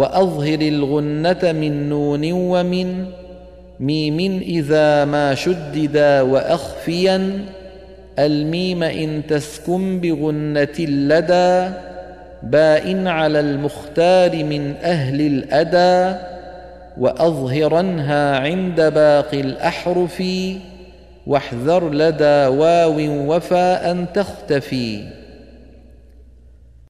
وأظهر الغنة من نون ومن ميم إذا ما شددا وأخفيا. الميم إن تسكن بغنة لدى باء على المختار من أهل الأدى. وأظهرنها عند باقي الأحرف واحذر لدى واو وفاء تختفي.